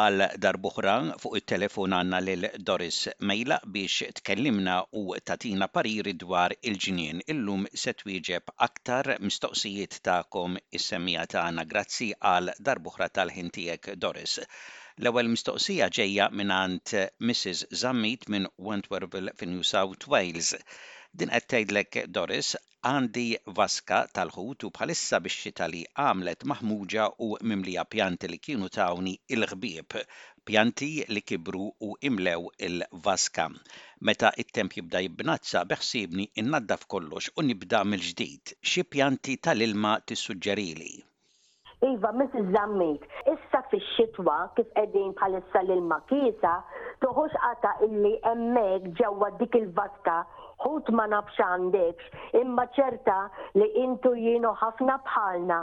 Għal darb'oħra fuq it-telefon għandna lil Doris Mejlaq biex tkellimna u tagħtina pariri dwar il-ġnien. Illum se twieġeb aktar mistoqsijiet tagħkom is-semmiegħa tagħna. Grazzi għal darb'oħra tal-ħin tiegħek Doris. L-ewwel mistoqsija ġejja mingħand Missis Zammit minn Wentworville fi New South Wales. Din qed tgħidlek Doris, Għandi vaska tal-ħut u bħalissa bix-xita li għamlet maħmuġa u mimlija pjanti li kienu tawni il-ħbieb. Pjanti li kibru u imlew il-vaska. Meta it-temp jibda jibbnazza beħsiebni nnaddaf kollox u nibda mill-ġdid. Xi pjanti tal-ilma tissuġġerili? Iva, Mrs. Zammit, issa fix-xitwa, kif qegħdin bħalissa l-ilma kiesa, toħoss qatgħa illi hemmhekk ġewwa dik il-vaska ħut ma nafx għandekx, imma ċerta li int u jien u ħafna bħalna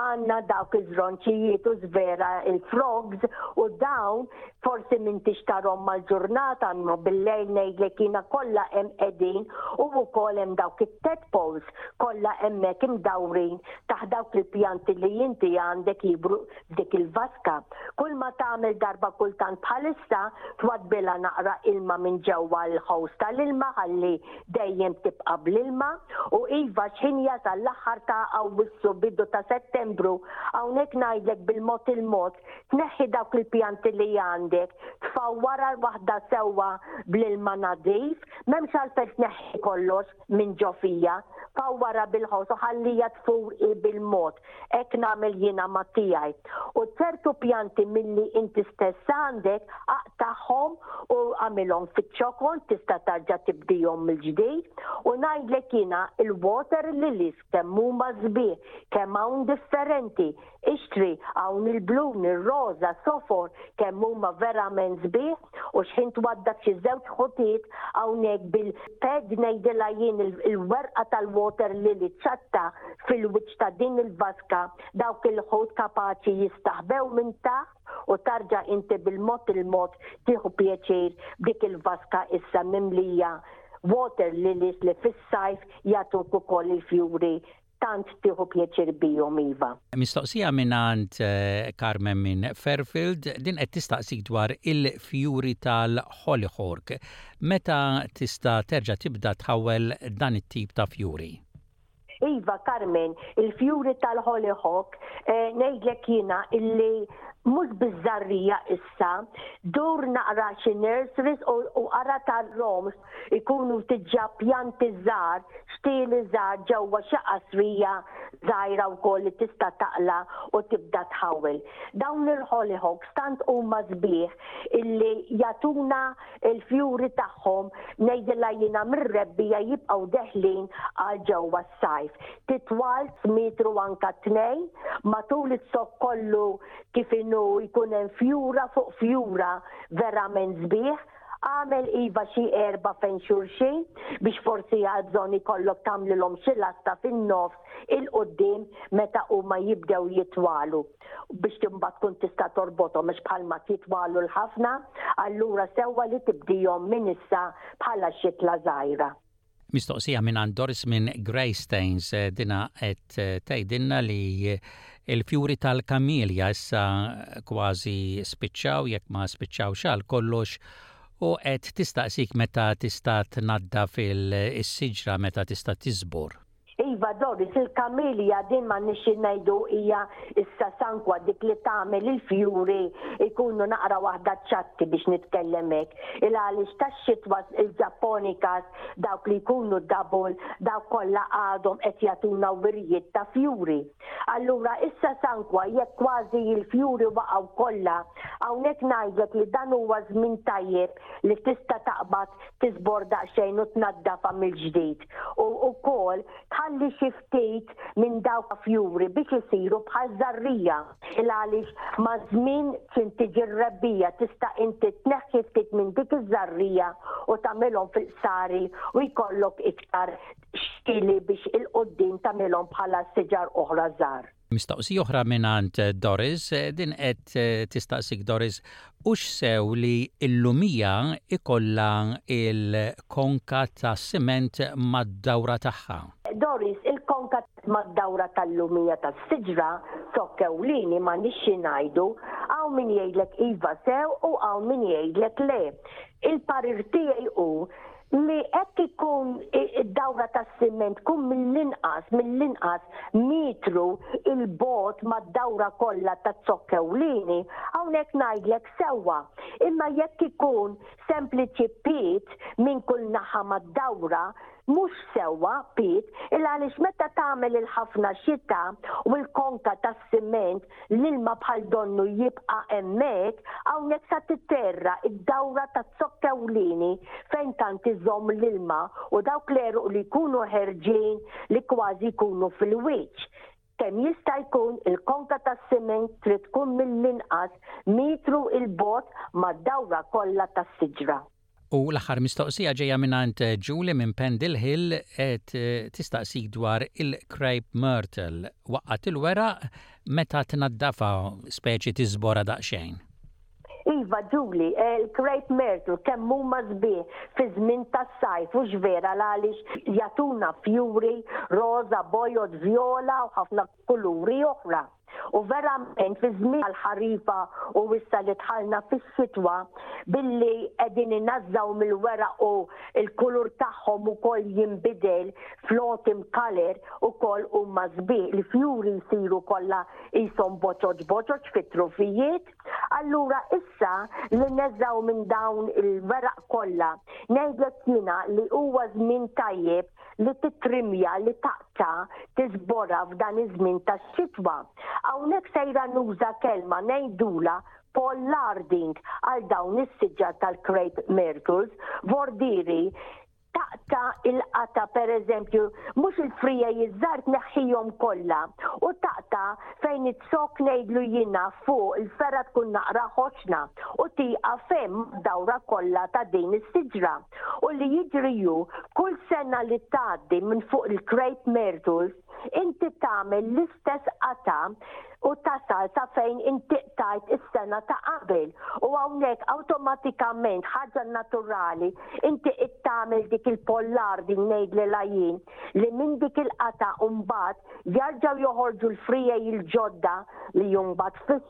għandna dawk iż-żronċijiet u żvera il-frogs u dawn forsi m'intix tarhom mal-ġurnata imma bil-lejl ngħidlek jiena kollha hemm qegħdin u wkoll hemm dawk it-tadpoles. kollha hemmhekk imdawrin taħt dawk il-pjanti li inti għandek jibru f'dik il-vaska. Kull ma tagħmel darba kultant bħalissa twabbilha naqra ilma minn ġewwa l-ħows tal-ilma ħalli dejjem tibqa' bl-ilma u iva x'ħin jasal l-aħħar ta' Awwissu bidu ta' Settembru hawnhekk ngħidlek bil-mod il-mod tneħħi dawk il-pjanti li għandek tfawwarha waħda sewwa bl-ilma nadif m'hemmx għalfejn tneħħi kollox minn ġo fija, fawwarha bil-ħoss u ħallija tfur hi bil-mod, hekk nagħmel jiena mat-tiegħi. U ċertu pjanti milli inti stess għandek, aqtagħhom u agħmilhom fiċ-ċokon, tista' tarġa' tibdihom mill-ġdid, u ngħidlek jiena l-water lilies. kemm huma sbieħ, kemm hawn differenti, ixtri, hawn il-blun, ir-roża, sofor, kemm huma verament sbieħ, u x'ħin twaddab xi żewġ ħutiet hawnhekk bil-pad ngħidilha jien il-werqa tal-water lily ċatta fil-wiċċ ta' din il-vaska, dawk il-ħut kapaċi jistaħbew minn taħt, u tarġa' inti bil-mod il-mod tieħu pjaċir b'dik il-vaska issa mimlija water lilies li fis-sajf jagħtuk ukoll il-fjuri tant tieħu pjaċir bihom iva. Mistoqsija mingħand Carmen minn Fairfield, din qed tistaqsik dwar il-fjuri tal-hollyhork. Meta tista' terġa' tibda tħawwel dan it-tip ta' fjuri? Iva Carmen, il-fjuri tal-hollyhock ngħidlek jiena illi mhux biżżarrija issa, dur naqra xi nurseries u ara tar-roms ikunu diġà pjanti żgħar, xtieli żgħar ġewwa xi qasrija żgħira wkoll li tista' taqla' u tibda tħawwel. Dawn il-hollyhocks tant huma sbieħ illi jagħtuna il-fjuri tagħhom ngħidilha jiena mir-rebbija jibqgħu deħlin għal ġewwa s-sajf. Titwal tmietru anke tnejn, matul iz-zokk kollu kif inhu jkun hemm fjura fuq fjura verament sbieħ, agħmel iva xi erba' fejn xulxin biex forsi għal bżonn ikollok tagħmlilhom xi latta fin-nofs 'il quddiem meta huma jibdew jitwalu biex imbagħad tkun tista' torbothom għax bħal ma jitwalu l-ħafna allura sewwa li tibdihom minn issa bħala xitla żgħira. Mistoqsija mingħand Doris minn Greystanes, dinha qed tgħidilna li l-fjuri tal-kammelja issa kważi spiċċaw jekk ma spiċċawx għal kollox u qed tistaqsik meta tista' tnaddaf is-siġra meta tista' tiżbor. Iva Doris, il-kamilja din ma nixin ngħidu hija s-sasankwa dik li tagħmel il-fjuri jkunu naqra waħda ċatti biex nitkellem hekk. Il-għaliex tax-xitwa il-Japonicas dawk li jkunu double dawk kollha għadhom qed jagħtuna wirjiet ta' fjuri. Allura is-sasankwa jekk kważi l-fjuri waqgħu kollha hawnhekk ngħidlek li dan huwa żmien tajjeb li tista' taqbad tiżbor daqsxejn u tnaddafha mill-ġdid u wkoll tħalli xi ftit minn dawk fjuri biex isiru bħal żarrija il għaliex maż-żmien fin tiġi r-rebbija tista' inti tneħħi ftit minn dik iż-żarrija u tagħmilhom fil-qsari u jkollok iktar xtieli biex il-quddiem tagħmilhom bħala siġar oħra żgħar. Mistoqsija oħra mingħand Doris, din qed tistaqsik Doris, hux sew li l-lumija ikollha l-konka ta' siment mad-dawra tagħha? Doris, il-konka mad-dawra tal-lumija tas-siġra, zokk ewlieni m'għandix xi ngħidu, hawn min jgħidlek iva sew u hawn min jgħidlek le. Il-parir tiegħi hu li hekk ikun id-dawra tas-siment tkun mill-inqas mill-inqas metru 'l bogħod mad-dawra kollha taz-zokk ewlieni, hawnhekk ngħidlek sewwa. Imma jekk ikun sempliċi pied minn kull naħa mad-dawra, mhux sewwa pied, il-għaliex meta tagħmel il-ħafna xita u l-konka ta' siment, l-ilma bħal donnu jibqa' hemmhekk, hawnhekk sa titterra d-dawra taz-zokk ewlieni fejn tant iżomm l-ilma u dawk l-għeruq li jkunu ħerġin li kważi jkunu fil-wiċċ. Kemm jista' jkun il-konka tas-siment trid tkun mill-inqas metru 'l bogħod mad-dawra kollha tas-siġra. U l-aħħar mistoqsija ġejja mingħand Julie minn Pendle Hill qed tistaqsik dwar il-crepe myrtle. Waqqat il-weraq meta tnaddafha speċi tiżborha daqsxejn. Iva Julie, il-crepe myrtle kemm huma sbieħ fiż-żmien tas-sajf hux vera l-għaliex jagħtuna fjuri roża, bojod, vjola u ħafna. kuluri oħra. U verament fi żmien tal-ħarifa u issa li dħalna fis-sitwa billi qegħdin inażżgħu mill-weraq u l-kulur tagħhom ukoll jinbidel fl-autumn colour ukoll huma sbieħ. Il-fjuri jsiru kollha qishom boċoċ boċoċ fit-trufijiet. Allura issa li neżżgħu minn dawn il-weraq kollha ngħidlek jiena li huwa żmien tajjeb li titrimja li taqta' issa tiżborha f'dan iż-żmien tax-xitwa. Hawnhekk sejra nuża kelma ngħidulha pollarding għal dawn is-siġar tal-crepe myrtles, vordiri, taqta' il-qata' pereżempju, mhux il-friegħi ż-żgħar tneħħihom kollha, u taqta' fejn it-zokk ngħidlu jiena fuq il-fergħa tkun naqra ħoxna, u tieqaf hemm mad-dawra kollha ta' din is-siġra. u li jiġri hu kull sena li tgħaddi minn fuq il-Crepe Myrtles inti tagħmel l-istess qatgħa u tasal sa fejn inti qtajt is-sena ta' qabel u hawnhekk awtomatikament ħaġa naturali inti qed tagħmel dik il-pollarding ngħidlilha jien li minn dik il-qatgħa mbagħad jarġgħu joħorġu l-frijej il-ġodda li mbagħad fis